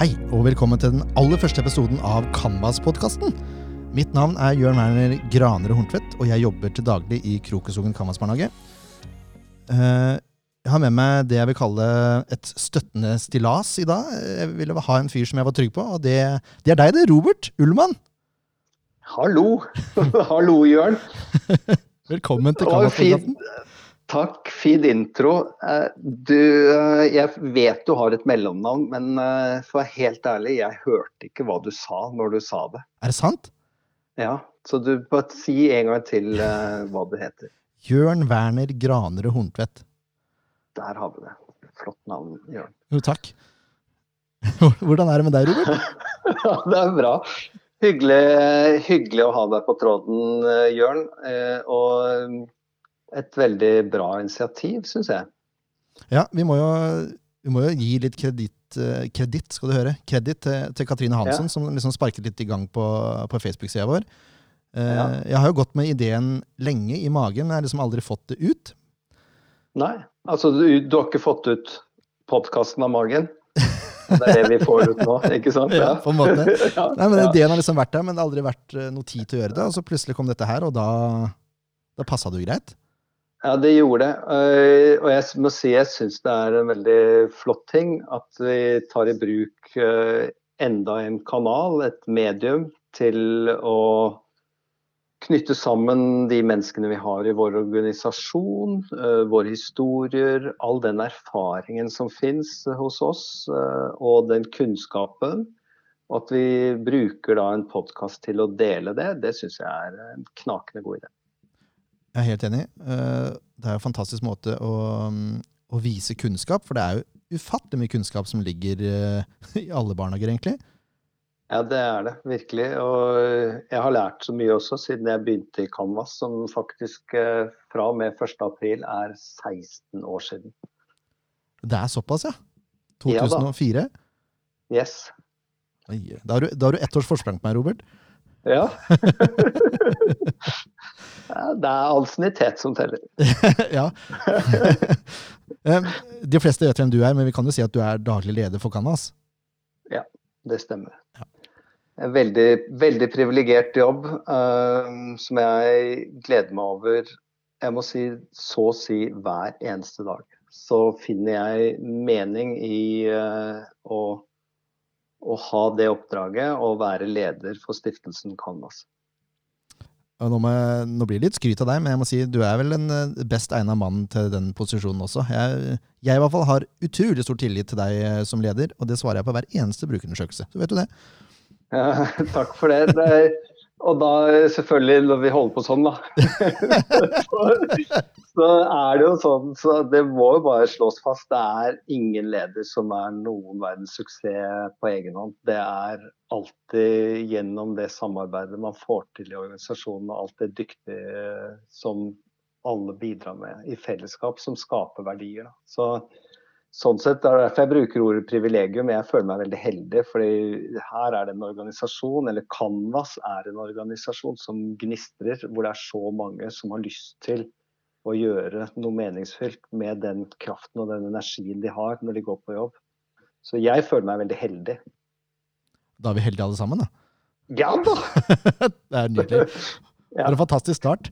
Hei, og velkommen til den aller første episoden av Canvas-podkasten. Mitt navn er Jørn Werner Granerud Horntvedt, og jeg jobber til daglig i Krokesungen Canvas-barnehage. Eh, Jeg har med meg det jeg vil kalle et støttende stillas i dag. Jeg ville ha en fyr som jeg var trygg på, og det, det er deg, det. Robert Ullmann. Hallo! Hallo, Jørn. Velkommen til Canvas-podkasten. Takk, fin intro. Eh, Du, eh, jeg vet du har et mellomnavn, men eh, for å være helt ærlig, jeg hørte ikke hva du sa når du sa det. Er det sant? Ja, Så du bare si en gang til hva du heter. Jørn Werner Granerud Horntvedt. Der har vi det. Flott navn, Jørn. Jo, takk. Hvordan er det med deg, Robert? Ja, det er bra. Hyggelig, hyggelig å ha deg på tråden, Jørn. Og et veldig bra initiativ, syns jeg. Ja, vi må jo, vi må jo gi litt kreditt, kredit, kreditt skal du høre, kreditt til, til Katrine Hansson, som liksom sparket litt i gang på, på Facebook-sida vår. Eh, Ja. Jeg har jo gått med ideen lenge i magen, men jeg har liksom aldri fått det ut. Nei, altså du, du har ikke fått ut podkasten av magen? Det er det vi får ut nå, ikke sant? Ja, på en måte. Nei, men. Ideen har liksom vært der, men det har aldri vært eh, noe tid til å gjøre det. Og så plutselig kom dette her, og da, da passa det jo greit. Ja, det gjorde det. Eh, Og jeg må si jeg syns det er en veldig flott ting at vi tar i bruk eh, enda en kanal, et medium, til å knytte sammen de menneskene vi har i vår organisasjon, eh, våre historier, all den erfaringen som fins hos oss, og den kunnskapen. Og at vi bruker da en podkast til å dele det, det syns jeg er en knakende god idé. Jeg er helt enig. Eh, Det er jo en fantastisk måte å, mm, å vise kunnskap, for det er jo ufattelig mye kunnskap som ligger eh, i alle barnehager, egentlig. Ja, det er det virkelig. Og jeg har lært så mye også siden jeg begynte i Canvas, som faktisk eh, fra og med 1. april er 16 år siden. Det er såpass, ja. Ja da. 2004. Yes. Da har, du, da har du ett års forsprang på meg, Robert. Ja. ja det er ansiennitet som teller. ja. De fleste vet hvem du er, men vi kan jo si at du er daglig leder for Canvas. Det stemmer. Ja. En veldig, veldig privilegert jobb uh, som jeg gleder meg over. Jeg må si så å si hver eneste dag. Så finner jeg mening i uh, å, å ha det oppdraget å være leder for stiftelsen Canvas. Nå, jeg, nå blir det litt skryt av deg, men jeg må si du er vel den eh, best egna mannen til den posisjonen også. Jeg, jeg i hvert fall har utrolig stor tillit til deg eh, som leder, og det svarer jeg på hver eneste brukerundersøkelse. Så vet du det. Ja, takk for det. det og da selvfølgelig, når vi holder på sånn, da, så, så er det jo sånn så Det må jo bare slås fast. Det er ingen leder som er noen verdens suksess på egen hånd. Det er alltid gjennom det samarbeidet man får til i organisasjonen, og alt det dyktige som alle bidrar med i fellesskap, som skaper verdier. Da. Så Sånn sett er det derfor jeg bruker ordet privilegium. Jeg føler meg veldig heldig, fordi her er det en organisasjon, eller Canvas er en organisasjon som gnistrer, hvor det er så mange som har lyst til å gjøre noe meningsfylt med den kraften og den energien de har når de går på jobb. Så jeg føler meg veldig heldig. Da er vi heldige alle sammen, da. Ja da! Det er nydelig. Det er en fantastisk start.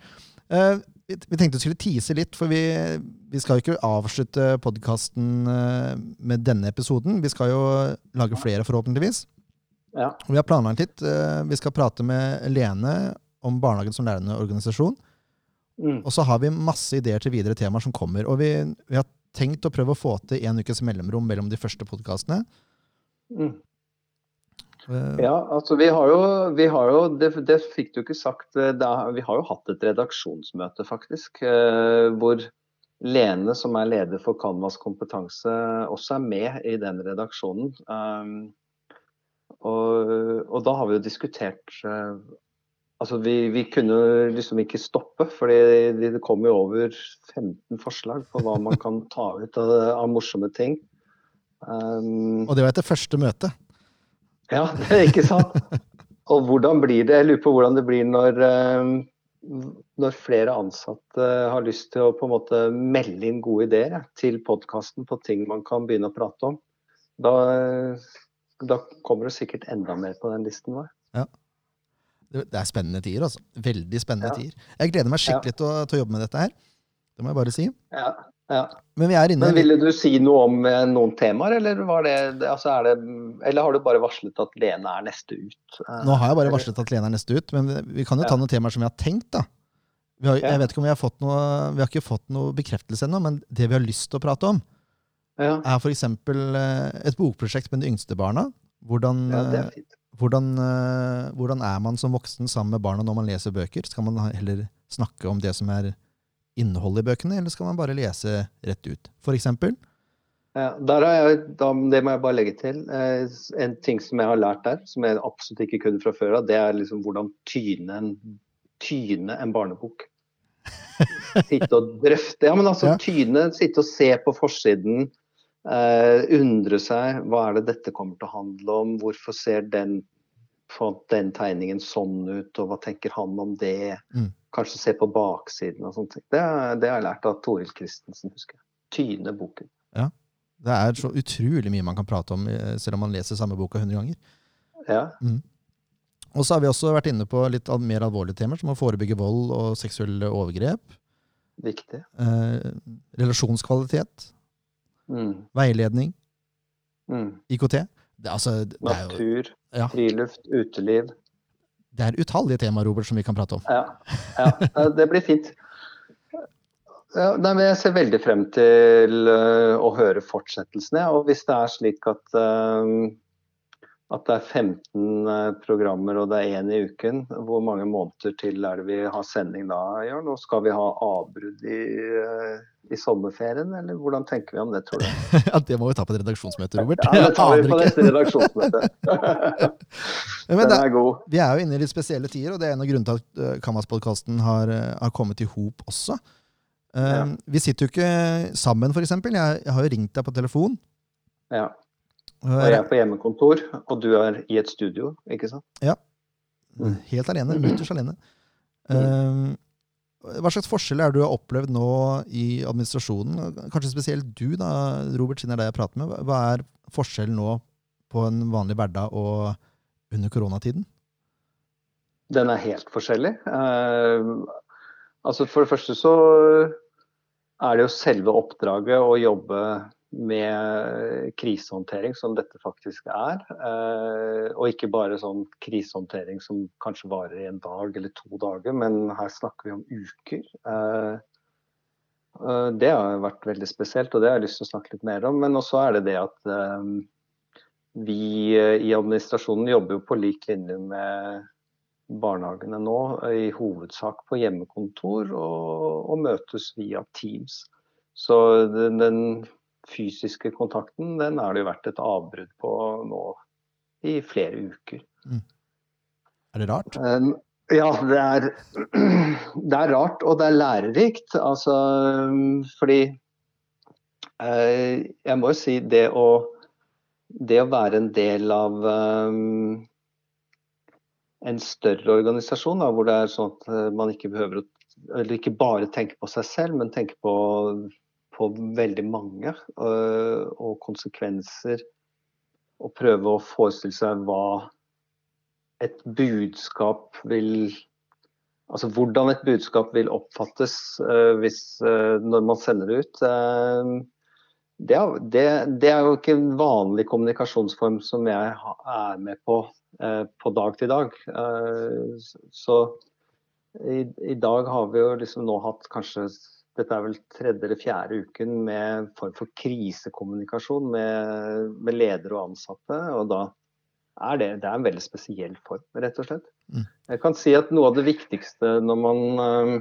Eh, vi tenkte vi skulle tease litt, for vi, vi skal jo ikke avslutte podkasten med denne episoden. Vi skal jo lage flere, forhåpentligvis. Ja. Vi har planlagt litt. eh, Vi skal prate med Lene om barnehagen som lærende organisasjon. Mm. Og så har vi masse ideer til videre temaer som kommer. Og vi, vi har tenkt å prøve å få til en ukes mellomrom mellom de første podkastene. Mm. Eh, Ja, altså vi har jo, vi har jo det, det fikk du ikke sagt, eh, er, vi har jo hatt et redaksjonsmøte faktisk, eh, hvor Lene, som er leder for Canvas kompetanse, også er med i den redaksjonen. Um, og, og da har vi jo diskutert eh, Altså vi, vi kunne liksom ikke stoppe, for det kom jo over 15 forslag på hva man kan ta ut av, av morsomme ting. Um, Og det var etter første møte. Ja, det er ikke sant? Og hvordan blir det? Jeg lurer på hvordan det blir når, eh, når flere ansatte har lyst til å på en måte melde inn gode ideer til podkasten på ting man kan begynne å prate om. Da, da kommer det sikkert enda mer på den listen vår. Ja. det er spennende tider, altså. Veldig spennende Ja. tider. Jeg gleder meg skikkelig til, å, til å jobbe med dette her. Det må jeg bare si. Ja, ja. Men vi er inne Men ville du si noe om eh, noen temaer, eller, var det, altså det, eller har du bare varslet at Lene er neste ut? Eh, Nå har jeg bare varslet at Lene er neste ut, men vi kan jo ta Ja. noen temaer som vi har tenkt. da. Vi har, jeg vet ikke om Vi har fått noe, vi har ikke fått noe bekreftelse ennå, men det vi har lyst til å prate om, Ja, er f.eks. et bokprosjekt med de yngste barna. Hvordan, ja, det eh, er fint. hvordan, eh, hvordan er man som voksen sammen med barna når man leser bøker? Skal man heller snakke om det som er innholdet i bøkene, eller skal man bare lese rett ut? For eksempel. Ja, jeg, da, det må jeg bare legge til. Eh, en ting som jeg har lært der, som jeg absolutt ikke kunne fra før av, det er liksom hvordan tyne en, tyne en barnebok. Sitte og drøfte. Ja, men altså Ja. tyne, sitte og se på forsiden. Uh, undre seg. Hva er det dette kommer til å handle om? Hvorfor ser den, på den tegningen sånn ut? Og hva tenker han om det? Mm. Kanskje se på baksiden og sånne ting. Det, det har jeg lært av Toril Christensen, husker jeg. Tyne boken. Det er så utrolig mye man kan prate om, eh, selv om man leser samme boka 100 ganger. Ja. Og så har vi også vært inne på litt mer alvorlige temaer, som å forebygge vold og seksuelle overgrep. Viktig. Eh, relasjonskvalitet. Mm. Veiledning. Mm. IKT. Det, altså, det, Natur, Ja. friluft, uteliv. det er utallige temaer Robert, som vi kan prate om. Ja, ja det blir fint. Ja, nei, men jeg ser veldig frem til øh, å høre fortsettelsene. Og hvis det er slik at, øh, at det er 15 øh, programmer og det er én i uken, hvor mange måneder til er det vi har sending da, Jørn? Og skal vi ha avbrudd i, øh, i sommerferien, eller hvordan tenker vi om det, tror du? ja, Det må vi ta på et redaksjonsmøte, Robert. Ja, det tar vi på neste redaksjonsmøte. Den er god. vi er jo inne i litt spesielle tider, og det er en av grunnene til at uh, Kamas-podkasten har, eh, har kommet i hop også. Eh, Ja. Vi sitter jo ikke sammen, f.eks. Jeg, jeg har jo ringt deg på telefon. Ja. Og jeg er på hjemmekontor, og du er i et studio, ikke sant? Ja. Helt alene. Mutters alene. Eh, hva slags forskjell er det du har opplevd nå i administrasjonen? Kanskje spesielt du, da, Robert, siden det er deg jeg prater med. Hva er forskjellen nå på en vanlig hverdag og under koronatiden? Den er helt forskjellig. Uh, altså For det første så er det jo selve oppdraget å jobbe med krisehåndtering, som dette faktisk er. Eh, og ikke bare sånn krisehåndtering som kanskje varer i en dag eller to dager, men her snakker vi om uker. Eh, eh, det har vært veldig spesielt, og det har jeg lyst til å snakke litt mer om. Men også er det det at vi i administrasjonen jobber jo på lik linje med barnehagene nå, i hovedsak på hjemmekontor og, og møtes via Teams. Så den, den fysiske kontakten den har det jo vært et avbrudd på nå i flere uker. Er det rart? Um, ja, det er, det er rart, og det er lærerikt. Altså, um, fordi eh, Jeg må jo si det å, det å være en del av um, en større organisasjon, da, hvor det er sånn at eh, man ikke behøver å eller ikke bare tenke på seg selv, men tenke på, på veldig mange. øh, og konsekvenser. Og prøve å forestille seg hva et budskap vil Altså hvordan et budskap vil oppfattes øh, hvis, øh, når man sender det ut. det, er, det, det er jo ikke en vanlig kommunikasjonsform som jeg er med på på dag til dag. Eh, så i, I dag har vi jo liksom nå hatt kanskje Dette er vel tredje eller fjerde uken med form for krisekommunikasjon med, med ledere og ansatte. Og da er det, det er en veldig spesiell form, rett og slett. Mm. Jeg kan si at noe av det viktigste når man øh,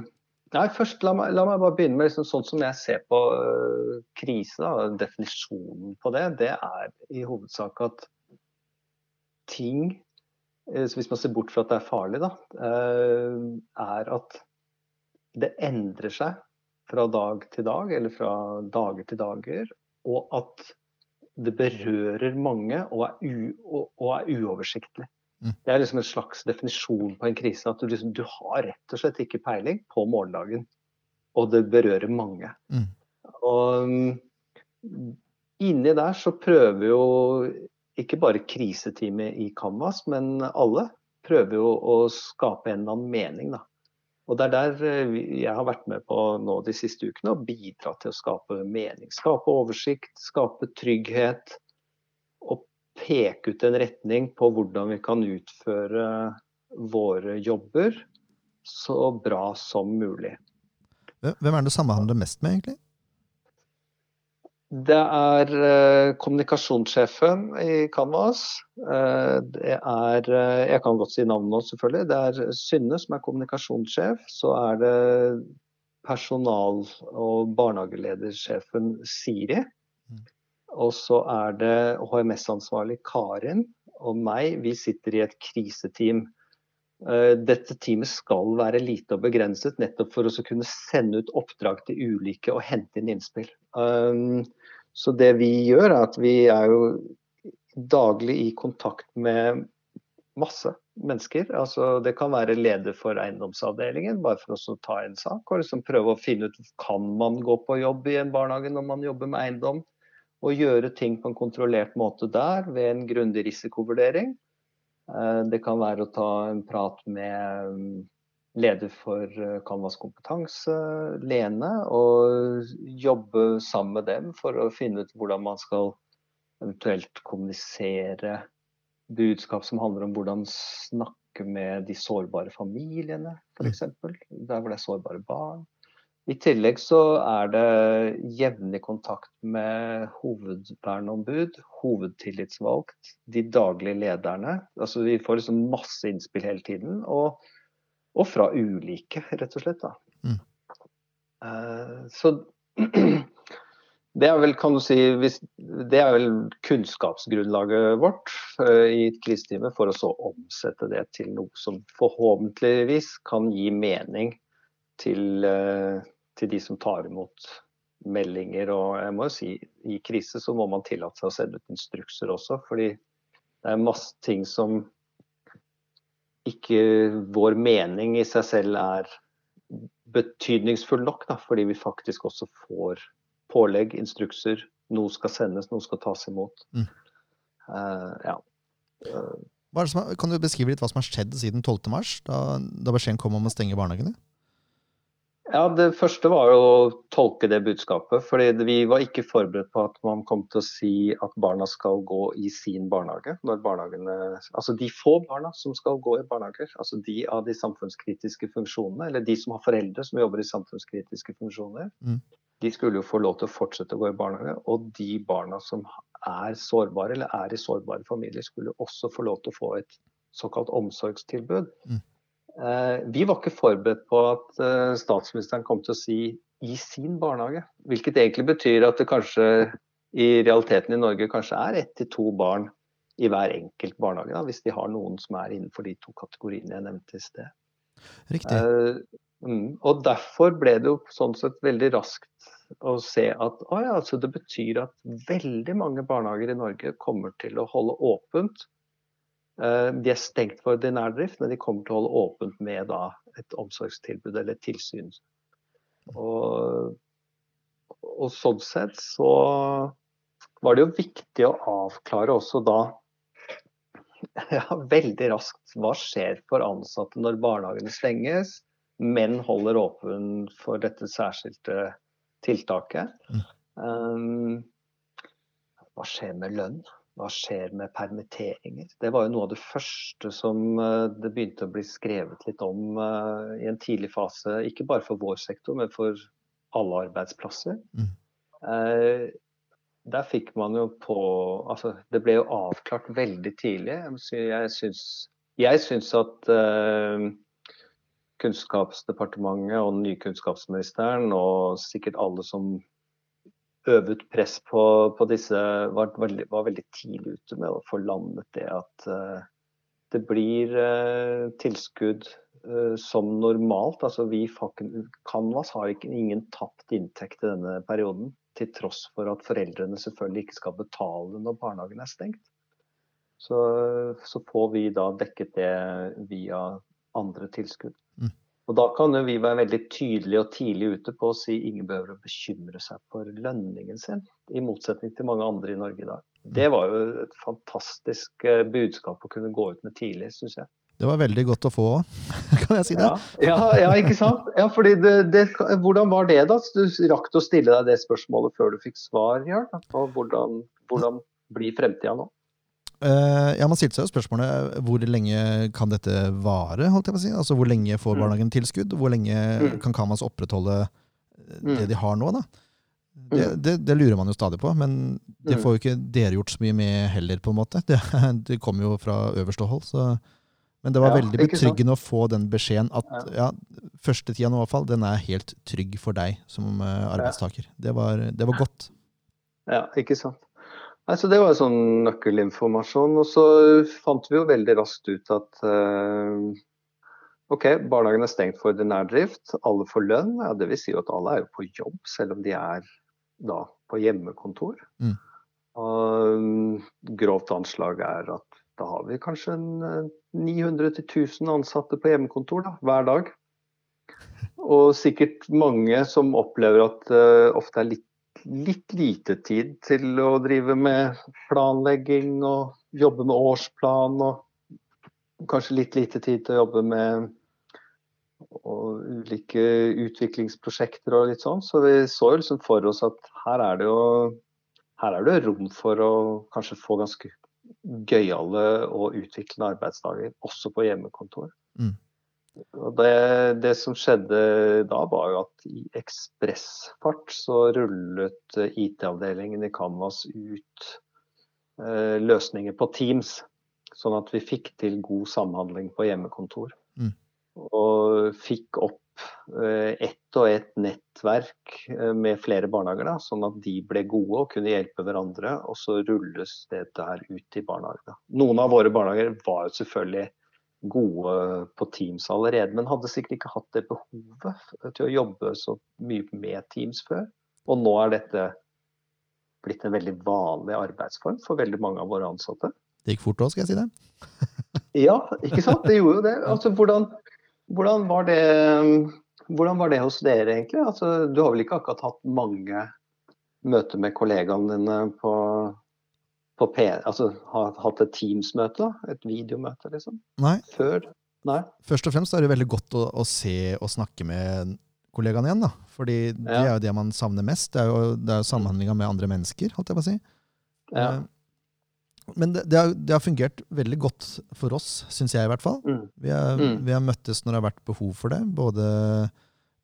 Nei, først la meg, la meg bare begynne med liksom, sånn som jeg ser på uh, krise. Da, definisjonen på det, det er i hovedsak at ting uh, Hvis man ser bort fra at det er farlig, da, uh, er at det endrer seg fra dag til dag, eller fra dager til dager, og at det berører mange og er, og, og er uoversiktlig. Mm. Det er liksom en slags definisjon på en krise. At du, liksom, du har rett og slett ikke peiling på morgendagen. Og det berører mange. Mm. Og mm, inni der så prøver jo ikke bare kriseteamet i Canvas, men alle prøver jo å skape en eller annen mening. da. Og Det er der eh, jeg har vært med på nå de siste ukene å bidra til å skape mening. Skape oversikt, skape trygghet. Og peke ut en retning på hvordan vi kan utføre våre jobber så bra som mulig. Hvem er det du samhandler mest med, egentlig? Det er eh, kommunikasjonssjefen i Canvas. Eh, det er eh, Jeg kan godt si navnet nå, selvfølgelig. Det er Synne som er kommunikasjonssjef. Så er det personal- og barnehageledersjefen Siri. Mm. Og så er det HMS-ansvarlig Karin og meg. Vi sitter i et kriseteam. Dette teamet skal være lite og begrenset, nettopp for å kunne sende ut oppdrag til ulike og hente inn innspill. Så det vi gjør, er at vi er jo daglig i kontakt med masse mennesker. Altså, det kan være leder for eiendomsavdelingen, bare for å ta en sak. Og liksom prøve å finne ut kan man gå på jobb i en barnehage når man jobber med eiendom. Og gjøre ting på en kontrollert måte der ved en grundig risikovurdering. Eh, det kan være å ta en prat med leder for eh, Canvas kompetanse, Lene, og jobbe sammen med dem for å finne ut hvordan man skal eventuelt kommunisere budskap som handler om hvordan snakke med de sårbare familiene, f.eks. Der hvor det er sårbare barn. I tillegg så er det jevnlig kontakt med hovedverneombud, hovedtillitsvalgt, de daglige lederne. Altså Vi får liksom masse innspill hele tiden. og og fra ulike, rett og slett. Mm. Uh, så det er vel, kan du si, hvis, det er vel kunnskapsgrunnlaget vårt uh, i krisetime for å så omsette det til noe som forhåpentligvis kan gi mening til, uh, til de som tar imot meldinger. Og jeg må jo si, i krise så må man tillate seg å sende ut instrukser også, fordi det er masse ting som ikke vår mening i seg selv er betydningsfull nok, da, fordi vi faktisk også får pålegg, instrukser. Noe skal sendes, noe skal tas imot. Mm. Uh, ja. Uh, kan du beskrive litt hva som har skjedd siden 12.3, da, da beskjeden kom om å stenge barnehagene? Ja, Det første var jo å tolke det budskapet. fordi Vi var ikke forberedt på at man kom til å si at barna skal gå i sin barnehage. når barnehagene, altså De få barna som skal gå i barnehager, altså de av de samfunnskritiske funksjonene, eller de som har foreldre som jobber i samfunnskritiske funksjoner, mm. de skulle jo få lov til å fortsette å gå i barnehage. Og de barna som er sårbare eller er i sårbare familier, skulle også få lov til å få et såkalt omsorgstilbud. Mm. Eh, vi var ikke forberedt på at eh, statsministeren kom til å si 'i sin barnehage'. Hvilket egentlig betyr at det kanskje i realiteten i Norge kanskje er ett til to barn i hver enkelt barnehage, da, hvis de har noen som er innenfor de to kategoriene jeg nevnte i sted. Riktig. Uh, og derfor ble det jo sånn sett veldig raskt å se at å ja, altså det betyr at veldig mange barnehager i Norge kommer til å holde åpent de er stengt for ordinær drift, men de kommer til å holde åpent med da, et omsorgstilbud eller et tilsyn. Og, og, sånn sett så var det jo viktig å avklare også da ja, veldig raskt hva skjer for ansatte når barnehagene stenges, men holder åpen for dette særskilte tiltaket. Mm. Um, hva skjer med lønn? Hva skjer med permitteringer? Det var jo noe av det første som eh, det begynte å bli skrevet litt om eh, i en tidlig fase. Ikke bare for vår sektor, men for alle arbeidsplasser. Mm. Eh, der fikk man jo på Altså, det ble jo avklart veldig tidlig. Jeg syns, jeg syns at Kunnskapsdepartementet og den nye kunnskapsministeren, og sikkert alle som øvet press på, på disse, var veldig, var veldig, tidlig ute med å få landet det at uh, det blir uh, tilskudd uh, som normalt. Altså vi Canvas har ikke, ingen tapt inntekt i denne perioden. Til tross for at foreldrene selvfølgelig ikke skal betale når barnehagen er stengt. Så, så får vi da dekket det via andre tilskudd. Og Da kan jo vi være veldig tydelige og tidlig ute på å si ingen behøver å bekymre seg for lønningen sin, i motsetning til mange andre i Norge i dag. Det var jo et fantastisk eh, budskap å kunne gå ut med tidlig, syns jeg. Det var veldig godt å få òg, kan jeg si det? Ja, ja, ja, ikke sant? Ja, fordi det, det, hvordan var det, da? Du rakk å stille deg det spørsmålet før du fikk svar, Jørn? Hvordan, hvordan blir fremtida nå? Uh, ja, Man stilte seg jo spørsmålet hvor lenge kan dette vare? holdt jeg på å si? Altså Hvor lenge får mm. barnehagen tilskudd? Hvor lenge mm. kan Kamas opprettholde eh, det mm. de har nå? da? Det, det, det, lurer man jo stadig på, men det får jo ikke dere gjort så mye med heller. på en måte. Det, det kommer jo fra øverste hold. Så. Men det var ja, veldig betryggende å få den beskjeden at ja, første tida nå i hvert fall, den er helt trygg for deg som arbeidstaker. Det var, det var godt. Ja, ikke sant. Nei, så Det var sånn nøkkelinformasjon. Og så fant vi jo veldig raskt ut at uh, ok, barnehagen er stengt for ordinær drift, alle får lønn. Ja, det vil si at alle er jo på jobb, selv om de er da på hjemmekontor. Mm. Og grovt anslag er at da har vi kanskje 900-1000 ansatte på hjemmekontor da, hver dag. Og sikkert mange som opplever at det uh, ofte er litt litt lite tid til å drive med planlegging og jobbe med årsplan. Og kanskje litt lite tid til å jobbe med ulike utviklingsprosjekter og litt sånn. Så vi så jo liksom for oss at her er det jo her er det rom for å kanskje få ganske gøyale og utviklende arbeidsdager, også på hjemmekontor. Mm. Det, det, som skjedde da, var jo at i ekspressfart så rullet IT-avdelingen i Canvas ut eh, løsninger på Teams. Sånn at vi fikk til god samhandling på hjemmekontor. Mm. Og fikk opp eh, ett og ett nettverk eh, med flere barnehager, da, sånn at de ble gode og kunne hjelpe hverandre. Og så rulles det der ut i barnehagene. Noen av våre barnehager var jo selvfølgelig gode på Teams allerede, men hadde sikkert ikke hatt det behovet til å jobbe så mye med Teams før. Og nå er dette blitt en veldig vanlig arbeidsform for veldig mange av våre ansatte. Det gikk fort òg, skal jeg si det. ja, ikke sant. Det gjorde jo det. Altså, hvordan, hvordan, var det, hvordan var det hos dere, egentlig? Altså, du har vel ikke akkurat hatt mange møter med kollegaene dine på på P, altså har hatt et Teams-møte? Et videomøte, liksom? Nei. Før? Nei. Først og fremst er det veldig godt å, å se og snakke med kollegaene igjen. da. Fordi det er jo det man savner mest. Det er jo, det er jo samhandlinga med andre mennesker, holdt jeg på å si. Ja. Eh, men det, det, har, det, har, fungert veldig godt for oss, syns jeg i hvert fall. Mm. Vi, har, mm. vi, har, møttes når det har vært behov for det. Både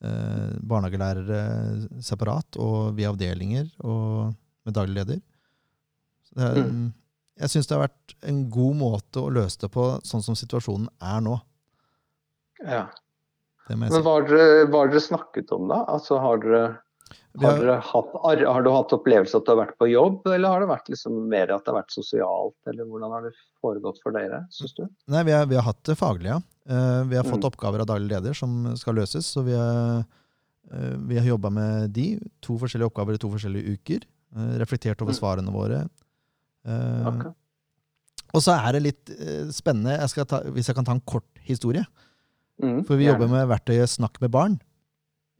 eh, barnehagelærere separat og via avdelinger og med daglig leder. Er, mm. Jeg syns det har vært en god måte å løse det på, sånn som situasjonen er nå. Ja. Men hva har dere, hva har dere snakket om, da? Altså, har, dere, har, har, hatt, har, du hatt opplevelse at du har vært på jobb, eller har det vært liksom mer at det har vært sosialt? Eller hvordan har det foregått for dere, syns du? Nei, vi har, vi har, hatt det faglige. Uh, vi har fått mm. oppgaver av daglig leder som skal løses. Så vi har, uh, vi har jobba med de. To forskjellige oppgaver i to forskjellige uker. Uh, reflektert over mm. svarene våre. Uh, okay. Og så er det litt uh, spennende, jeg ta, hvis jeg kan ta en kort historie. Mm, For vi jobber med verktøyet Snakk med barn.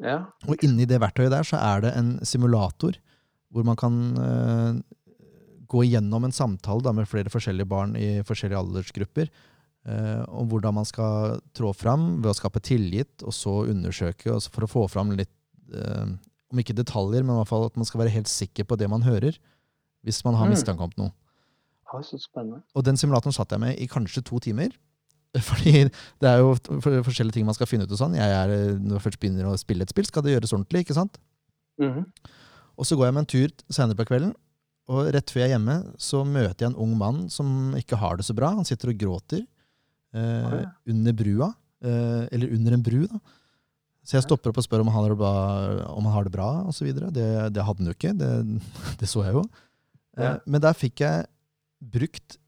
Ja. Og inni det verktøyet der så er det en simulator hvor man kan uh, gå igjennom en samtale da, med flere forskjellige barn i forskjellige aldersgrupper. om hvordan man skal trå fram ved å skape tillit, og så undersøke og for å få fram litt Om ikke detaljer, men i hvert fall at man skal være helt sikker på det man hører hvis man har mistanke om noe. Ja, så spennende. Og den simulatoren satt jeg med i kanskje to timer. Fordi det er jo forskjellige ting man skal finne ut. og sånn. Jeg er, når jeg først begynner å spille et spill, skal det gjøres ordentlig. ikke sant? Mm Og så går jeg med en tur senere på kvelden, og rett før jeg er hjemme, så møter jeg en ung mann som ikke har det så bra. Han sitter og gråter eh, okay. under brua. Eh, eller under en bru, da. Så jeg stopper opp og spør om han har det bra, om han har det bra osv. Det, det hadde han jo ikke. Det, det så jeg jo. Ja. Eh, men der fikk jeg brukt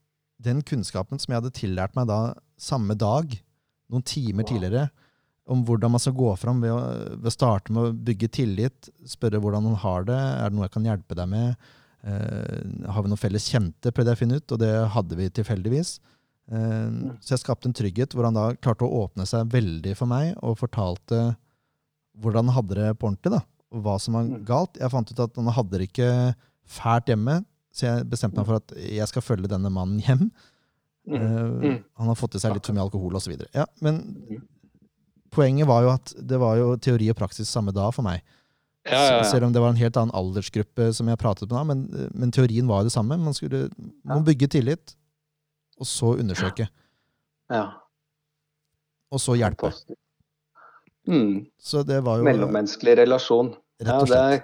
den kunnskapen som jeg hadde tillært meg da samme dag, noen timer wow. tidligere, om hvordan man skal gå fram ved å, ved å, starte med å bygge tillit, spørre hvordan man har det, er det noe jeg kan hjelpe deg med, eh, har vi noen felles kjente, prøvde jeg å finne ut, og det hadde vi tilfeldigvis. Eh, så jeg skapte en trygghet hvor han da klarte å åpne seg veldig for meg og fortalte hvordan han hadde det på ordentlig. da, og hva som var Mm. galt. Jeg fant ut at han hadde det ikke fælt hjemme, så jeg bestemte meg for at jeg skal følge denne mannen hjem. Mm. Eh, Mm. Han har fått i seg litt for mye alkohol osv. Ja, men Mm. poenget var jo at det var jo teori og praksis samme da for meg. Ja, ja, ja. Selv om det var en helt annen aldersgruppe som jeg pratet med men, men teorien var jo det samme. Man skulle man bygge tillit, og så undersøke. ja. Og så hjelpe. Mm. Så det var jo Mellommenneskelig relasjon. Ja, det er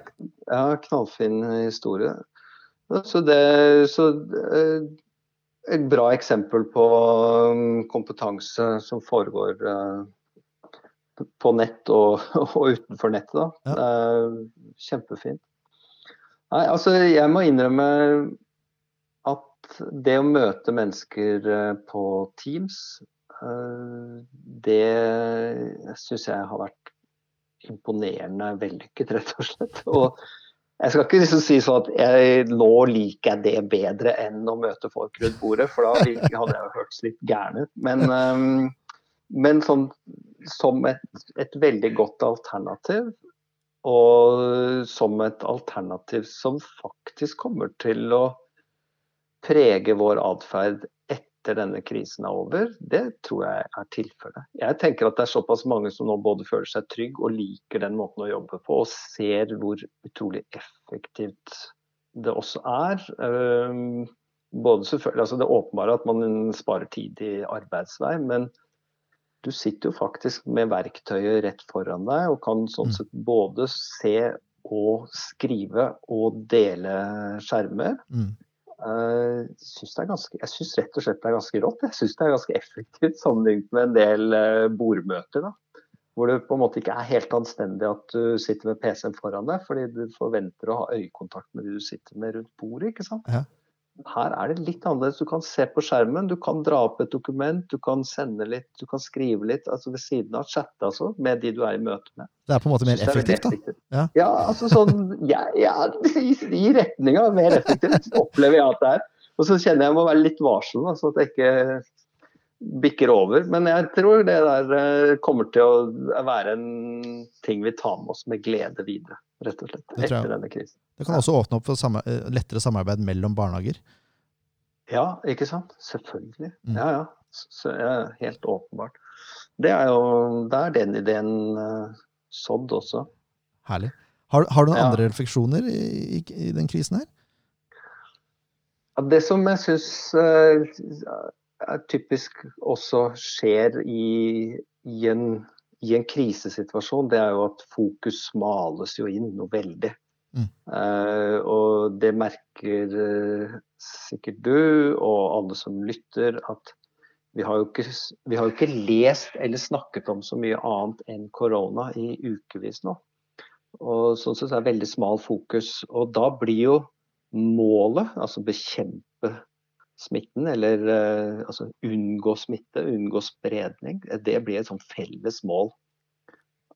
ja, knallfin historie. Så det så, eh, Et bra eksempel på um, kompetanse som foregår eh, på nett og, og utenfor nettet. Da. Ja. Kjempefint. Nei, altså, jeg må innrømme at det å møte mennesker eh, på Teams, det syns jeg har vært imponerende vellykket, rett og slett. Og jeg skal ikke liksom si sånn at jeg, nå liker jeg det bedre enn å møte folk rundt bordet, for da hadde jeg jo hørtes litt gæren ut. Men, um, men sånn, som et, et veldig godt alternativ, og som et alternativ som faktisk kommer til å prege vår atferd etter denne krisen er over, det tror jeg er tilfellet. Jeg tenker at det er såpass mange som nå både føler seg trygg og liker den måten å jobbe på, og ser hvor utrolig effektivt det også er. Um, både selvfølgelig, altså Det åpenbare at man sparer tid i arbeidsvei, men du sitter jo faktisk med verktøyet rett foran deg og kan sånn Mm. sett både se og skrive og dele skjermer. Mm. Eh, synes ganske, jeg syns rett og slett det er ganske rått. Jeg syns det er ganske effektivt sammenlignet med en del eh, bordmøter. da. Hvor det på en måte ikke er helt anstendig at du sitter med PC-en foran deg, fordi du forventer å ha øyekontakt med de du sitter med rundt bordet. ikke sant? Ja. Her er det litt annerledes. Du kan se på skjermen, du kan dra opp et dokument, du kan sende litt, du kan skrive litt altså ved siden av, chatte altså, med de du er i møte med. Det er på en måte mer er effektivt, da. Ja. Ja, altså sånn ja, ja, i, I retninga mer effektivt, opplever jeg at det er. Og så kjenner jeg jeg må være litt varsom, altså, at jeg ikke bikker over. Men jeg tror det der eh, kommer til å være en ting vi tar med oss med glede videre, rett og slett. Etter denne krisen. Det kan også åpne opp for samme, eh, lettere samarbeid mellom barnehager. Ja, ikke sant? Selvfølgelig. Mm. Ja, ja. Så, ja. Helt åpenbart. Det er jo Det er den ideen uh, sådd også. Herlig. Har, har du noen Ja. andre refleksjoner i, i, i den krisen her? Det som jeg syns typisk også skjer i, i, en, i en krisesituasjon, det er jo at fokus males jo inn noe veldig. Mm. Uh, og det merker eh, sikkert du og alle som lytter, at vi har, jo ikke, vi har jo ikke lest eller snakket om så mye annet enn korona i ukevis nå. Og sånn sett er det veldig smal fokus. Og da blir jo målet, altså bekjempe smitten, eller eh, altså unngå smitte, unngå spredning, det blir et sånn felles mål.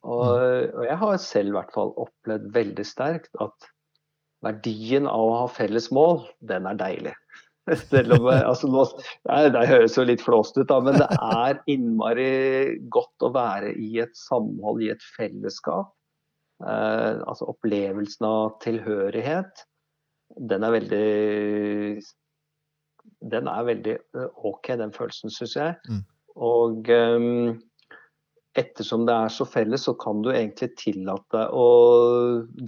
Og, og jeg har selv i hvert fall opplevd veldig sterkt at verdien av å ha felles mål, den er deilig. Selv om, altså, nå, nei, det høres jo litt flåst ut, da, men det er innmari godt å være i et samhold, i et fellesskap. Eh, altså opplevelsen av tilhørighet, den er veldig Den er veldig eh, OK, den følelsen, syns jeg. Mm. Og um, ettersom det er så felles, så kan du egentlig tillate deg å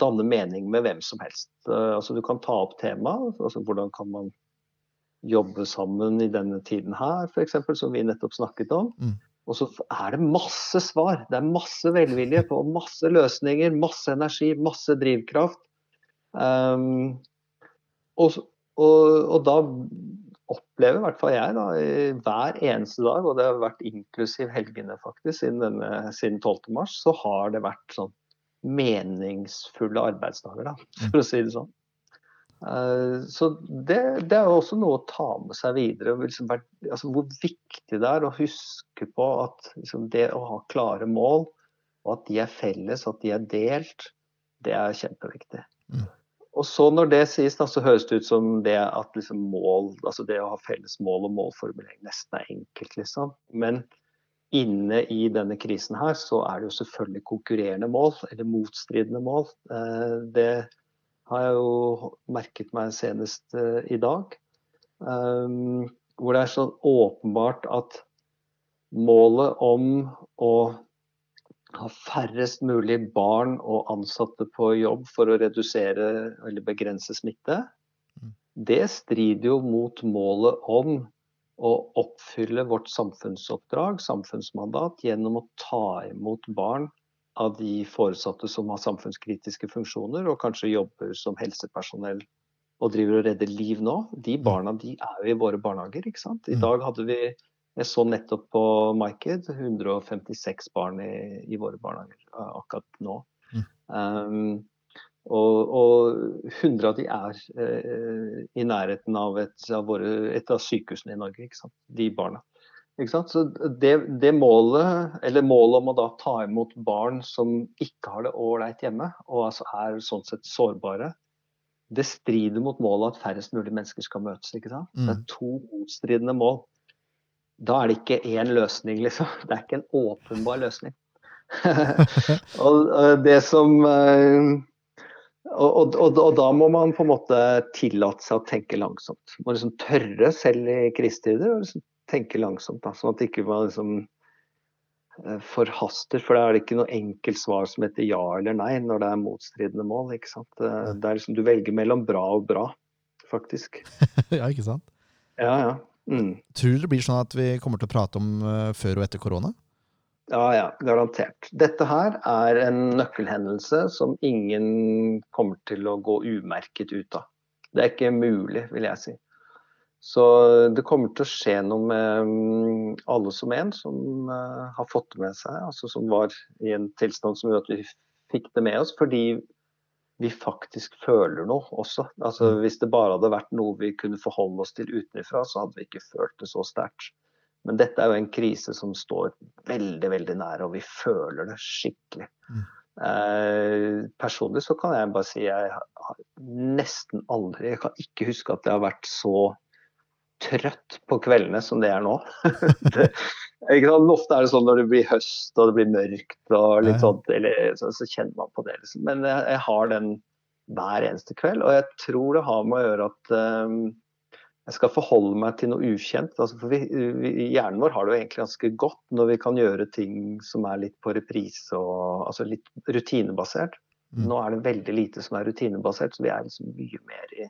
danne mening med hvem som helst. Uh, altså Du kan ta opp temaet. Altså hvordan kan man jobbe sammen i denne tiden her, f.eks., som vi nettopp snakket om. Mm. Og så er det masse svar. Det er masse velvilje på masse løsninger, masse energi, masse drivkraft. Um, og, og, og da opplever i hvert fall jeg da, hver eneste dag, og det har vært inklusiv helgene faktisk, siden, denne, siden 12. mars, så har det vært sånn meningsfulle arbeidsdager, da, for å si det sånn. Uh, så det, det, er jo også noe å ta med seg videre. Liksom, altså, hvor viktig det er å huske på at liksom, det å ha klare mål, og at de er felles, at de er delt, det er kjempeviktig. Mm. Og så når det sies, da, så høres det ut som det at liksom mål, altså det å ha felles mål og målformulering nesten er enkelt, liksom. Men inne i denne krisen her, så er det jo selvfølgelig konkurrerende mål, eller motstridende mål. Eh, det har jeg jo merket meg senest eh, i dag. Um, hvor det er så åpenbart at målet om å ha færrest mulig barn og ansatte på jobb for å redusere eller begrense smitte, mm. det strider jo mot målet om å oppfylle vårt samfunnsoppdrag, samfunnsmandat, gjennom å ta imot barn av de foresatte som har samfunnskritiske funksjoner, og kanskje jobber som helsepersonell og driver og redder liv nå. De mm. barna de er jo i våre barnehager. ikke sant? I mm. dag hadde vi jeg så nettopp på MyKid 156 barn i, i våre barnehager akkurat nå. Mm. Um, og, og, 100 av de er uh, i nærheten av et av, våre, et av, sykehusene i Norge. ikke sant? De barna. Ikke sant? Så det, det, målet, eller målet om å da ta imot barn som ikke har det ålreit hjemme, og altså er sånn sett sårbare, det strider mot målet at færrest mulig mennesker skal møtes. ikke sant? Mm. Det er to motstridende mål da er det ikke én løsning, liksom. Det er ikke en åpenbar løsning. og det som eh, og, og, og, da må man på en måte tillate seg å tenke langsomt. Man må liksom tørre, selv i krisetider, å liksom tenke langsomt. Da, sånn at ikke man liksom eh, forhaster. For da er det ikke noe enkelt svar som heter ja eller nei når det er motstridende mål. ikke sant? Det er liksom, Du velger mellom bra og bra, faktisk. ja, ikke sant? Ja, ja. Mm. Tror du det blir sånn at vi kommer til å prate om uh, før og etter korona? Ja, ja, garantert. Dette her er en nøkkelhendelse som ingen kommer til å gå umerket ut av. Det er ikke mulig, vil jeg si. Så det kommer til å skje noe med um, alle som en som uh, har fått det med seg, altså som var i en tilstand som gjorde at vi fikk det med oss. Fordi vi faktisk føler noe også. Altså, mm. hvis det bare hadde vært noe vi kunne forholde oss til utenfra, så hadde vi ikke følt det så sterkt. Men dette er jo en krise som står veldig veldig nære, og vi føler det skikkelig. Mm. Eh, personlig så kan jeg bare si jeg har nesten aldri Jeg kan ikke huske at jeg har vært så trøtt på kveldene som det er nå. det, Ofte er det sånn når det blir høst og det blir mørkt og litt sånt, eller, så, så, kjenner man på det. Liksom. Men jeg, jeg, har den hver eneste kveld, og jeg tror det har med å gjøre at um, jeg skal forholde meg til noe ukjent. Altså, for vi, vi, Hjernen vår har det jo egentlig ganske godt når vi kan gjøre ting som er litt på reprise og altså litt rutinebasert. Mm. Nå er det veldig lite som er rutinebasert, så vi er liksom mye mer i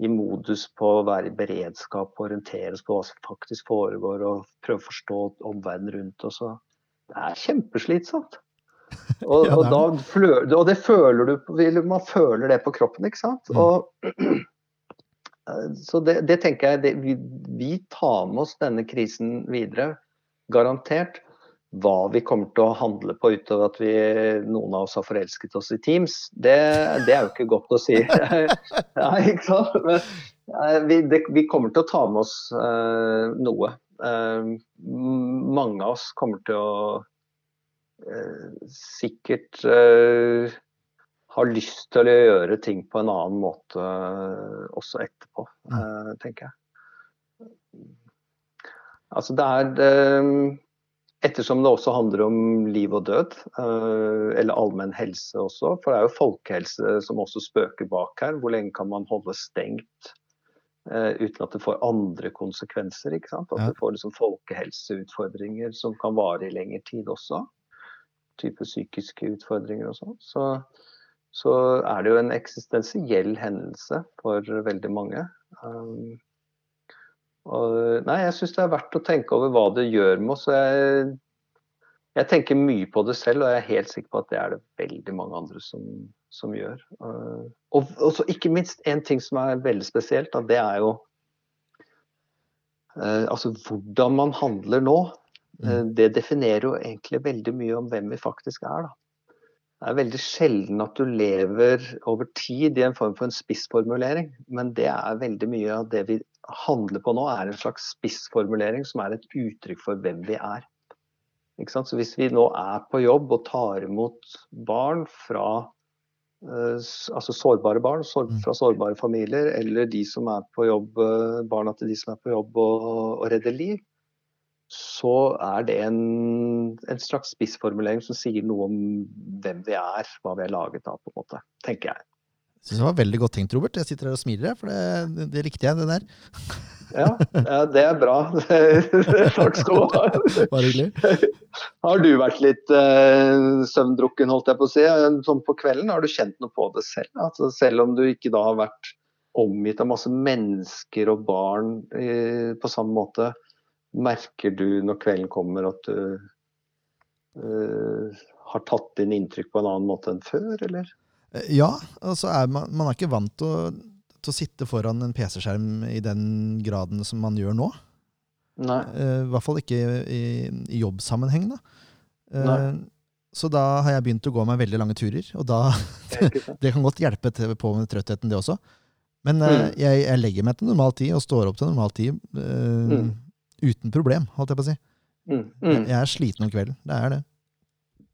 i modus på å være i beredskap og orientere oss på hva som faktisk foregår, og prøve å forstå omverdenen rundt oss. Det er kjempeslitsomt. Og, ja, det og, da, og det føler du Man føler det på kroppen, ikke sant? Mm. Og, så det, det, tenker jeg det, vi, vi tar med oss denne krisen videre, garantert hva vi kommer til å handle på utover at vi, noen av oss har forelsket oss i Teams, det, det er jo ikke godt å si. ja, ikke sant? Men, vi, det, vi, kommer til å ta med oss uh, noe. Uh, mange av oss kommer til å uh, sikkert ha lyst til å gjøre ting på en annen måte også etterpå, mm. tenker jeg. Altså det er Ettersom det også handler om liv og død, eh, eller allmenn helse også. For det er jo folkehelse som også spøker bak her. Hvor lenge kan man holde stengt uh, uten at det får andre konsekvenser? ikke sant? At det får liksom folkehelseutfordringer som kan vare i lengre tid også. Type psykiske utfordringer og sånn. Så, så, er det jo en eksistensiell hendelse for veldig mange. Um, og, nei, jeg syns det er verdt å tenke over hva det gjør med oss. Jeg, jeg, tenker mye på det selv, og jeg er helt sikker på at det er det veldig mange andre som, som gjør. Og, og ikke minst en ting som er veldig spesielt, da, det er jo eh, altså hvordan man handler nå. Eh, mm. Det definerer jo egentlig veldig mye om hvem vi faktisk er. da. Det er veldig sjelden at du lever over tid i en form for en spissformulering, men det er veldig mye av det vi handler på nå, er en slags spissformulering som er et uttrykk for hvem vi er. Så hvis vi nå er på jobb og tar imot barn fra eh, altså sårbare barn Mm. fra sårbare familier, eller de som er på jobb, eh, barna til de som er på jobb og, og redder liv, så er det en, en slags spissformulering som sier noe om hvem vi er, hva vi er laget av, på en måte, tenker jeg. Synes det var veldig godt tenkt, Robert. Jeg sitter her og smiler, for det, det, likte jeg, det der. Ja, ja det er bra. Takk skal du ha. Bare hyggelig. Har du vært litt uh, søvndrukken, holdt jeg på å si, sånn på kvelden? Har du kjent noe på det selv? Altså, selv om du ikke da har vært omgitt av masse mennesker og barn uh, på samme måte, merker du når kvelden kommer at du uh, har tatt inn inntrykk på en annen måte enn før, eller? Eh, Ja, altså er man, man er ikke vant til å, til å sitte foran en PC-skjerm i den graden som man gjør nå. Nei. Eh, I hvert fall ikke i, i jobbsammenheng. Da. Eh, Nei. Så da har jeg begynt å gå meg veldig lange turer, og da, det kan godt hjelpe på med trøttheten, det også. Men Mm. jeg, jeg legger meg til normal tid og står opp til normal tid uh, Mm. uten problem, holdt jeg på å si. Mm, Jeg, mm, jeg er sliten om kvelden, det er det.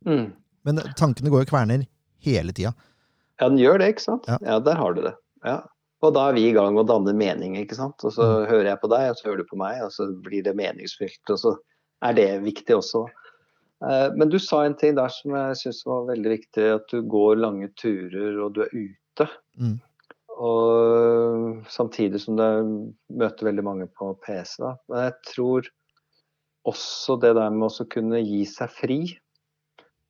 mm. Men tankene går jo kverner hele tida. Ja, den gjør det, ikke sant? Ja. Ja, der har du det. Ja. Og da er vi i gang og danner danne mening, ikke sant. Og så Mm. hører jeg på deg, og så hører du på meg, og så blir det meningsfylt. Og så er det viktig også. Eh, Men du sa en ting der som jeg syns var veldig viktig, at du går lange turer og du er ute. Mm. Og samtidig som du møter veldig mange på PC. Da. Men jeg tror også det der med å kunne gi seg fri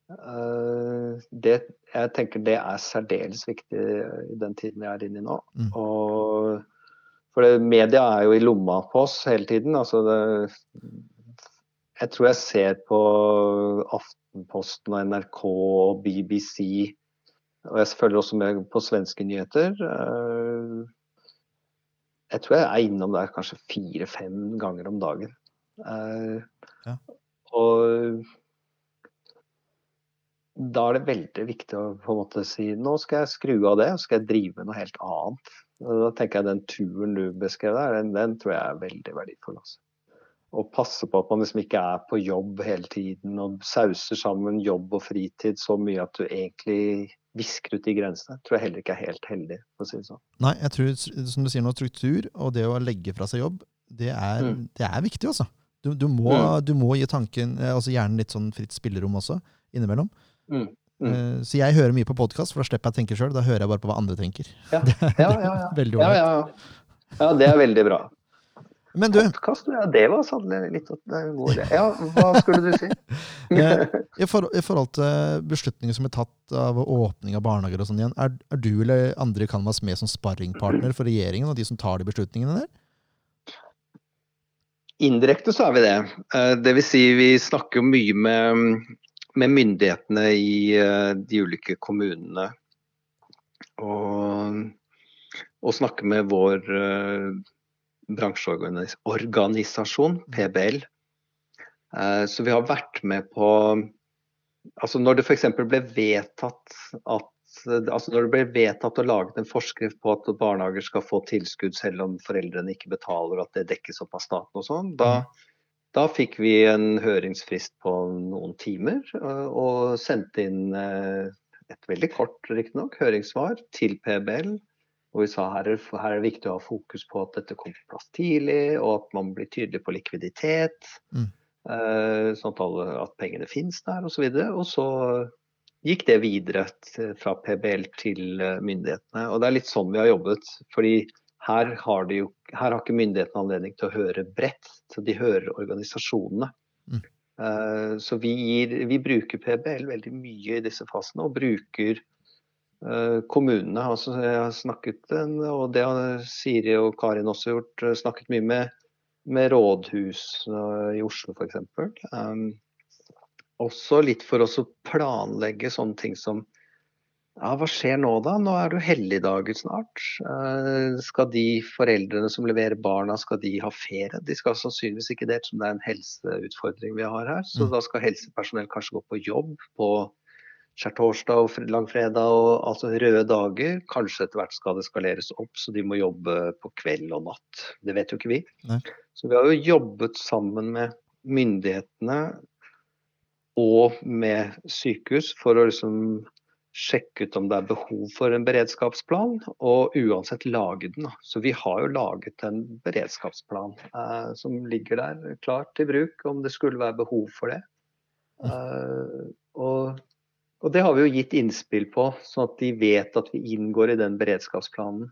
det, Jeg tenker det er særdeles viktig i den tiden vi er inne i nå. Mm. Og, for det, media er jo i lomma på oss hele tiden. Altså det, jeg tror jeg ser på Aftenposten og NRK og BBC og jeg følger også med på svenske nyheter. Eh, Jeg tror jeg er innom der kanskje fire-fem ganger om dagen. Eh, Ja. Og da er det veldig viktig å på en måte si nå skal jeg skru av det, og skal jeg drive med noe helt annet. Da tenker jeg den turen du beskrev der, den, den tror jeg er veldig verdifull. Altså. Og passe på at man liksom ikke er på jobb hele tiden og sauser sammen jobb og fritid så mye at du egentlig visker ut de grensene. Tror jeg heller ikke er helt heldig, for å si det sånn. Nei, jeg tror, som du sier nå, struktur og det å legge fra seg jobb, det er, Mm. det er viktig, altså. Du, du, må, Mm. du må gi tanken, eh, altså hjernen litt sånn fritt spillerom også, innimellom. Mm. Mm. Eh, Så jeg hører mye på podkast, for da slipper jeg å tenke sjøl. Da hører jeg bare på hva andre tenker. Ja, ja, ja. ja. Veldig ja, ja, ja. ja det er veldig bra. Men du, Podkast, ja, det var sannelig litt det en god idé. Ja, hva skulle du si? eh, i, for, i forhold til beslutninger som er tatt av åpning av barnehager og sånn igjen, er, er du eller andre i Canvas med som sparringpartner for regjeringen og de som tar de beslutningene der? Indirekte så er vi det. Eh, Det vil si vi snakker mye med, med myndighetene i eh, de ulike kommunene. Og, og snakke med vår eh, bransjeorganisasjon, PBL. Eh, Så vi har vært med på Altså når det f.eks. ble vedtatt at altså når det ble vedtatt og laget en forskrift på at barnehager skal få tilskudd selv om foreldrene ikke betaler, og at det dekkes opp av staten og sånn, da, da fikk vi en høringsfrist på noen timer øh, og sendte inn øh, et veldig kort, riktignok, høringssvar til PBL. Og vi sa her er, her er det viktig å ha fokus på at dette kommer på plass tidlig, og at man blir tydelig på likviditet. Mm. eh, sånn at, alle, at pengene finnes der osv. Og, så og så gikk det videre fra PBL til eh, myndighetene. Og det er litt sånn vi har jobbet. fordi her har, jo, her har ikke myndighetene anledning til å høre bredt, så de hører organisasjonene. Mm. Uh, så vi, gir, vi bruker PBL veldig mye i disse fasene, og bruker uh, kommunene. Altså, jeg har snakket, og det har Siri og Karin også gjort, eh, snakket mye med, med rådhus uh, i Oslo f.eks. Um, også litt for oss å planlegge sånne ting som ja, hva skjer nå da? Nå er det jo helligdager snart. Eh, skal de foreldrene som leverer barna, skal de ha ferie? De skal sannsynligvis ikke det, som det er en helseutfordring vi har her. Så Mm. da skal helsepersonell kanskje gå på jobb på skjærtorsdag og langfredag, og altså røde dager. Kanskje etter hvert skal det skaleres opp, så de må jobbe på kveld og natt. Det vet jo ikke vi. Nei. Så vi har jo jobbet sammen med myndighetene og med sykehus for å liksom sjekke ut om det er behov for en beredskapsplan, og uansett lage den. Så vi har jo laget en beredskapsplan eh, som ligger der klar til bruk om det skulle være behov for det. Eh, og, og, det har vi jo gitt innspill på, sånn at de vet at vi inngår i den beredskapsplanen.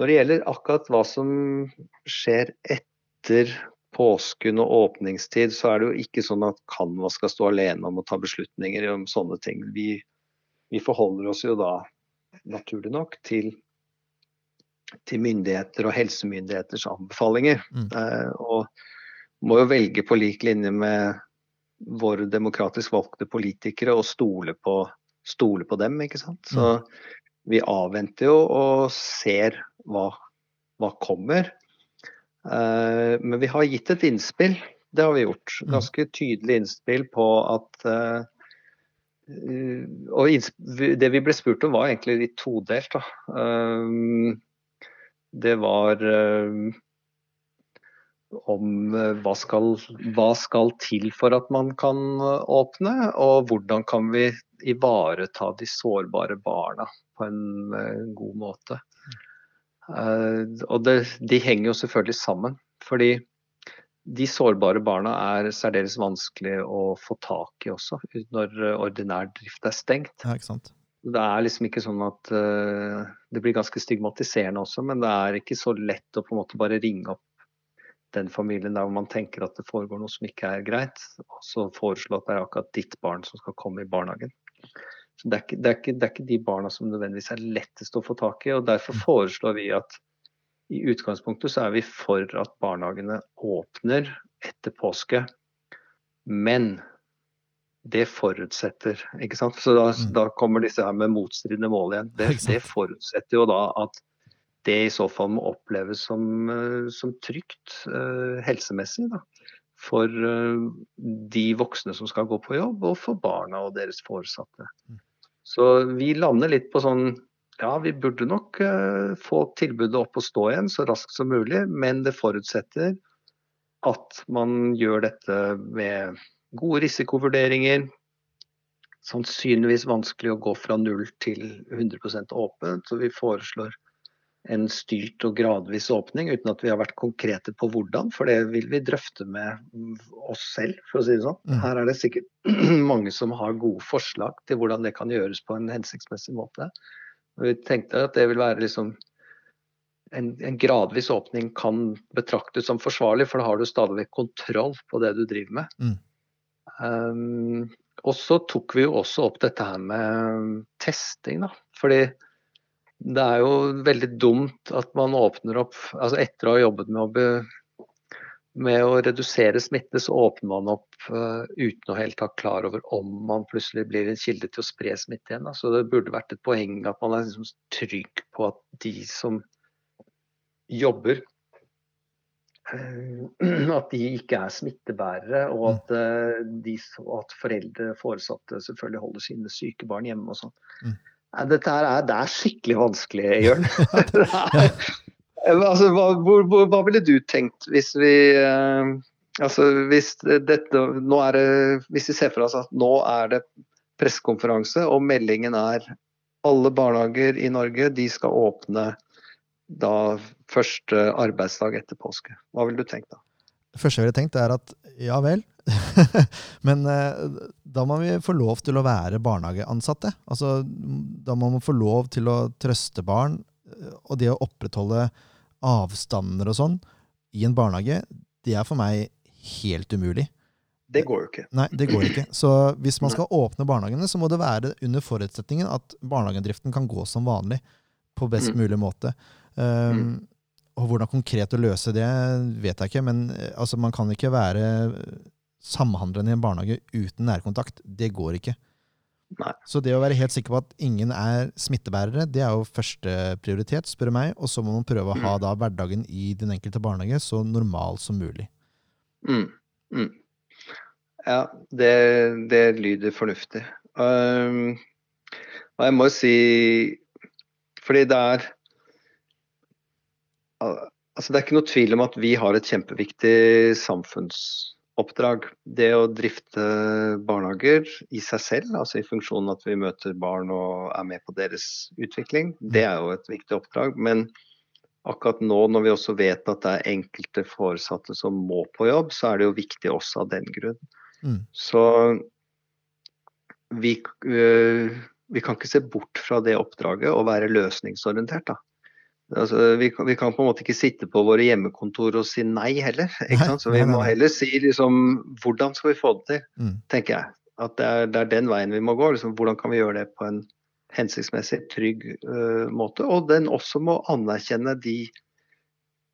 Når det gjelder akkurat hva som skjer etter påsken og åpningstid, så er det jo ikke sånn at Canva skal stå alene om å ta beslutninger om sånne ting. Vi, vi forholder oss jo da naturlig nok til, til myndigheter og helsemyndigheters anbefalinger. Mm. Eh, og må jo velge på lik linje med våre demokratisk valgte politikere og stole på, stole på dem, ikke sant. Så mm. vi avventer jo og ser hva, hva kommer. Eh, men vi har gitt et innspill, det har vi gjort. Mm. Ganske tydelig innspill på at eh, og det vi ble spurt om var egentlig litt todelt. Eh, det var om hva skal, hva skal, til for at man kan åpne, og hvordan kan vi ivareta de sårbare barna på en god måte. Eh, og det, de henger jo selvfølgelig sammen. Fordi de sårbare barna er særdeles vanskelig å få tak i også, når ordinær drift er stengt. Ja? Det er liksom ikke sånn at uh, Det blir ganske stigmatiserende også, men det er ikke så lett å på en måte bare ringe opp den familien der hvor man tenker at det foregår noe som ikke er greit, og så foreslå at det er akkurat ditt barn som skal komme i barnehagen. Så det er, ikke, det, er ikke, det er, ikke, de barna som nødvendigvis er lettest å få tak i. og Derfor mm. foreslår vi at i utgangspunktet så er vi for at barnehagene åpner etter påske. Men det forutsetter ikke sant? Så da, mm. da kommer disse her med motstridende mål igjen. Det, det, forutsetter jo da at det i så fall må oppleves som, eh, som trygt uh, helsemessig. da for uh, de voksne som skal gå på jobb, og for barna og deres foresatte. Mm. Så vi lander litt på sånn ja, vi burde nok uh, få tilbudet opp og stå igjen så raskt som mulig, men det forutsetter at man gjør dette med gode risikovurderinger. Sannsynligvis vanskelig å gå fra null til 100% åpent, så vi foreslår en styrt og gradvis åpning, uten at vi har vært konkrete på hvordan. For det vil vi drøfte med oss selv, for å si det sånn. Mm. Her er det sikkert mange som har gode forslag til hvordan det kan gjøres på en hensiktsmessig måte. Vi tenkte at det vil være liksom en, en, gradvis åpning kan betraktes som forsvarlig, for da har du stadig vekk kontroll på det du driver med. Mm. Um, og så tok vi jo også opp dette her med testing, da. Fordi det er jo veldig dumt at man åpner opp altså Etter å ha jobbet med å, med å redusere smitte, så åpner man opp uh, uten å helt ha klar over om man plutselig blir en kilde til å spre smitte igjen. Så det burde vært et poeng at man er liksom trygg på at de som jobber uh, at de ikke er smittebærere, og at, uh, de, at foreldre foresatte selvfølgelig holder sine syke barn hjemme og sånn. Mm. Dette her er, det er skikkelig vanskelig, Jørn. altså, hva, hvor, hva, ville du tenkt hvis vi eh, altså, hvis, dette, det, hvis vi ser for oss at nå er det pressekonferanse, og meldingen er alle barnehager i Norge de skal åpne da første arbeidsdag etter påske. Hva ville du tenkt da? Det første jeg ville tenkt, er at ja vel, Men eh, da må vi få lov til å være barnehageansatte. Altså, da må man få lov til å trøste barn. Eh, og det å opprettholde avstander og sånn i en barnehage, det er for meg helt umulig. Det går jo ikke. Nei, det går ikke. Så hvis man skal åpne barnehagene, så må det være under forutsetningen at barnehagedriften kan gå som vanlig på best mm. mulig måte. Um, og hvordan konkret å løse det, vet jeg ikke, men eh, altså, man kan ikke være samhandlende i en barnehage uten nærkontakt. Det går ikke. Nei. Så det å være helt sikker på at ingen er smittebærere, det er jo første prioritet, spør du meg. Og så må man prøve å ha mm. da hverdagen i den enkelte barnehage så normal som mulig. Mm. Mm. Ja, det, det, lyder fornuftig. Um, og jeg må jo si Fordi det er Altså, det er ikke noe tvil om at vi har et kjempeviktig samfunns oppdrag. Det å drifte barnehager i seg selv, altså i funksjonen at vi møter barn og er med på deres utvikling, det er jo et viktig oppdrag. Men akkurat nå når vi også vet at det er enkelte foresatte som må på jobb, så er det jo viktig også av den grunn. Mm. Så vi, øh, vi kan ikke se bort fra det oppdraget og være løsningsorientert. da. Altså, vi, vi kan på en måte ikke sitte på våre hjemmekontor og si nei heller. Så vi må heller si liksom hvordan skal vi få det til, Mm. tenker jeg. At det er, det er den veien vi må gå. Liksom, hvordan kan vi gjøre det på en hensiktsmessig, trygg uh, måte? Og den også må anerkjenne de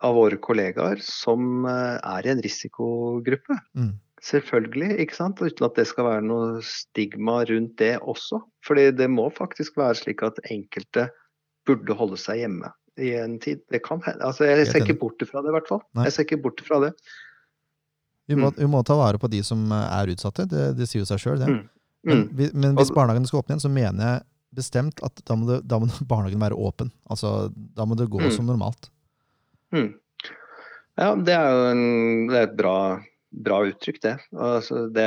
av våre kollegaer som uh, er i en risikogruppe. Mm. Selvfølgelig, ikke sant? uten at det skal være noe stigma rundt det også. Fordi det må faktisk være slik at enkelte burde holde seg hjemme i en tid. Det kan hende. Altså, jeg ser ikke bort fra det, i hvert fall. Nei. Jeg ser ikke bort fra det. Vi, må, Mm. vi må ta vare på de som er utsatte, det, det sier jo seg sjøl, det. Mm. Men, Mm. men hvis barnehagen skal åpne igjen, så mener jeg bestemt at da må, det, da må barnehagen være åpen. Altså, da må det gå Mm. som normalt. Mm. Ja, det er jo en, det er et bra, bra uttrykk, det. Altså, det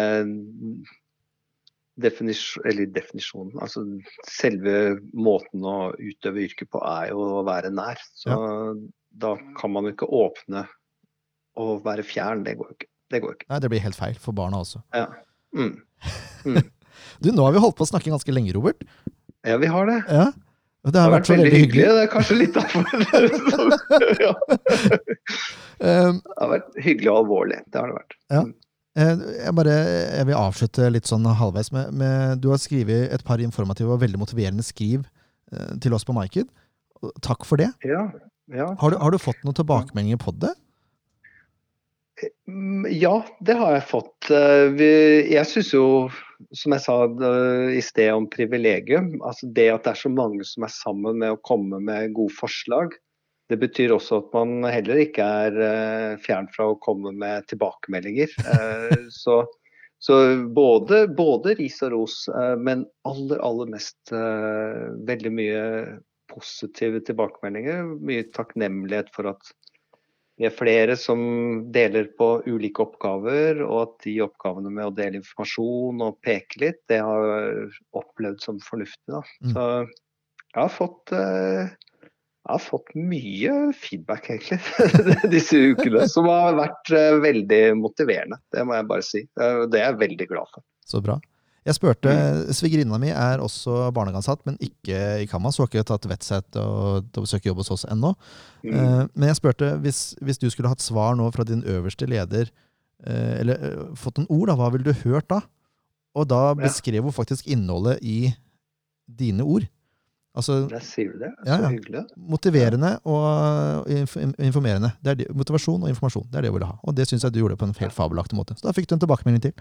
definisjon, eller definisjonen. Altså, selve måten å utøve yrket på er jo å være nær. Så da kan man jo ikke åpne og være fjern. Det går jo ikke. Det går ikke. Nei, det blir helt feil for barna også. Ja. Mm. Du, nå har vi holdt på å snakke ganske lenge, Robert. ja, vi har det. Ja. Og det har vært så veldig veldig hyggelig. Det er kanskje litt derfor. ja. Um, Det har vært hyggelig og alvorlig. Det har det vært. Eh, Jeg, bare, jeg vil avslutte litt sånn halvveis med, med Du har skrevet et par informative og veldig motiverende skriv eh, til oss på Marked. Takk for det. Ja. ja. Har du, har du fått noen tilbakemeldinger på det? Mm, Ja, det har jeg fått. Eh, Jeg syns jo, som jeg sa eh, i sted om privilegium, altså det at det er så mange som er sammen med å komme med gode forslag, det betyr også at man heller ikke er eh, fjern fra å komme med tilbakemeldinger. Eh, Så, så både, både ris og ros, eh, men aller, aller mest veldig mye positive tilbakemeldinger. Mye takknemlighet for at vi er flere som deler på ulike oppgaver, og at de oppgavene med å dele informasjon og peke litt, det har opplevd som fornuftig. Da. Mm. Så jeg har fått jeg har fått mye feedback, egentlig, disse ukene. Som har vært eh, veldig motiverende. Det må jeg bare si. Eh, Det er jeg veldig glad for. Så bra. Jeg spurte, Svigerinna mi er også barnehageansatt, men ikke i Kamma. Så har ikke tatt vettsett og til å til å søke jobb hos oss ennå. Mm. Eh, Men jeg spurte, hvis, hvis du skulle hatt svar nå fra din øverste leder, eller fått noen ord, da, hva ville du hørt da? Og da beskrev hun faktisk innholdet i dine ord. Altså Der sier du det. Så ja. hyggelig. motiverende og informerende. Det er det, motivasjon og informasjon. Det er det jeg ville ha. Og det syns jeg du gjorde på en helt fabelaktig måte. Så da fikk du en tilbakemelding til.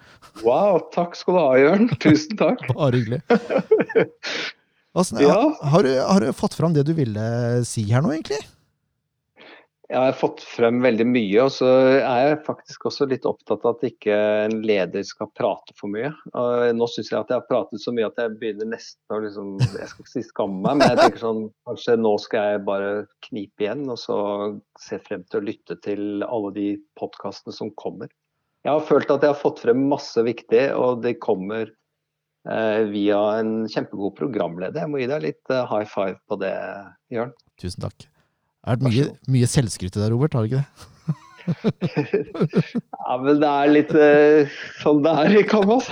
Wow, takk skal du ha, Jørn. Tusen takk. Bare hyggelig. altså, Ja. har, har, du, har du fått fram det du ville si her nå, egentlig? Jeg har fått frem veldig mye, og så er jeg faktisk også litt opptatt av at ikke en leder skal prate for mye. Nå syns jeg at jeg har pratet så mye at jeg begynner nesten å liksom Jeg skal ikke si skamme meg, men jeg tenker sånn Kanskje nå skal jeg bare knipe igjen, og så se frem til å lytte til alle de podkastene som kommer. Jeg har følt at jeg har fått frem masse viktig, og det kommer eh, via en kjempegod programleder. Jeg må gi deg litt eh, high five på det, Jørn. Tusen takk. Det har vært mye, mye selvskryt i deg, Robert. har det ikke det? Ja, men det er litt uh, sånn det er i Canvas.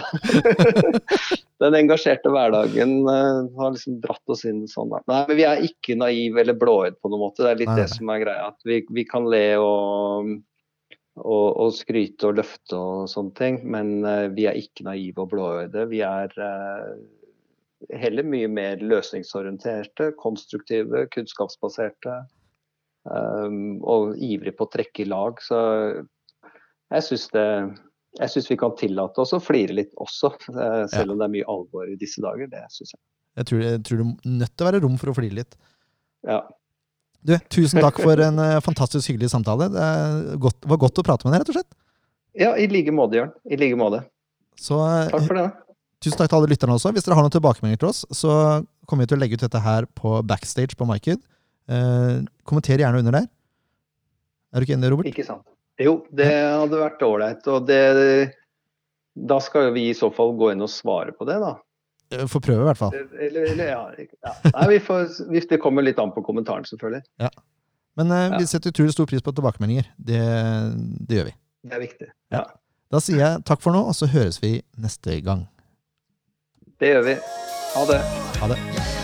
Den engasjerte hverdagen uh, har liksom dratt oss inn sånn. Da. Nei, men vi er ikke naive eller blåøyde på noen måte. Det er litt Nei, det som er greia. At vi, vi kan le og, og, og skryte og løfte og sånne ting, men uh, vi er ikke naive og blåøyde. Vi er heller mye mer løsningsorienterte, konstruktive, kunnskapsbaserte. Um, og ivrig på å trekke i lag. Så jeg syns det jeg syns vi kan tillate oss å flire litt også, eh, selv om det er mye alvor i disse dager. Det syns jeg. Jeg tror, jeg tror det er nødt til å være rom for å flire litt. Ja. Du, Tusen takk for en eh, fantastisk hyggelig samtale. Det godt, var godt å prate med deg, rett og slett. ja, i like måte, Jørn. I like måte. Så eh, Takk for det. tusen takk til alle lytterne også. Hvis dere har noen tilbakemeldinger til oss, så kommer vi til å legge ut dette her på backstage på Marked. Eh, kommenter gjerne under der. Er du ikke enig, Robert? Ikke sant. Jo, det hadde vært ålreit. Og det, da skal vi i så fall gå inn og svare på det, da. Eh, Får prøve, i hvert fall. Eller, eller ja, ja. Nei, vi får, hvis det kommer litt an på kommentaren, selvfølgelig. Men eh, vi setter utrolig stor pris på tilbakemeldinger. Det, det gjør vi. Det er viktig. Ja. Da sier jeg takk for nå, og så høres vi neste gang. Det gjør vi. Ha det. Ha det.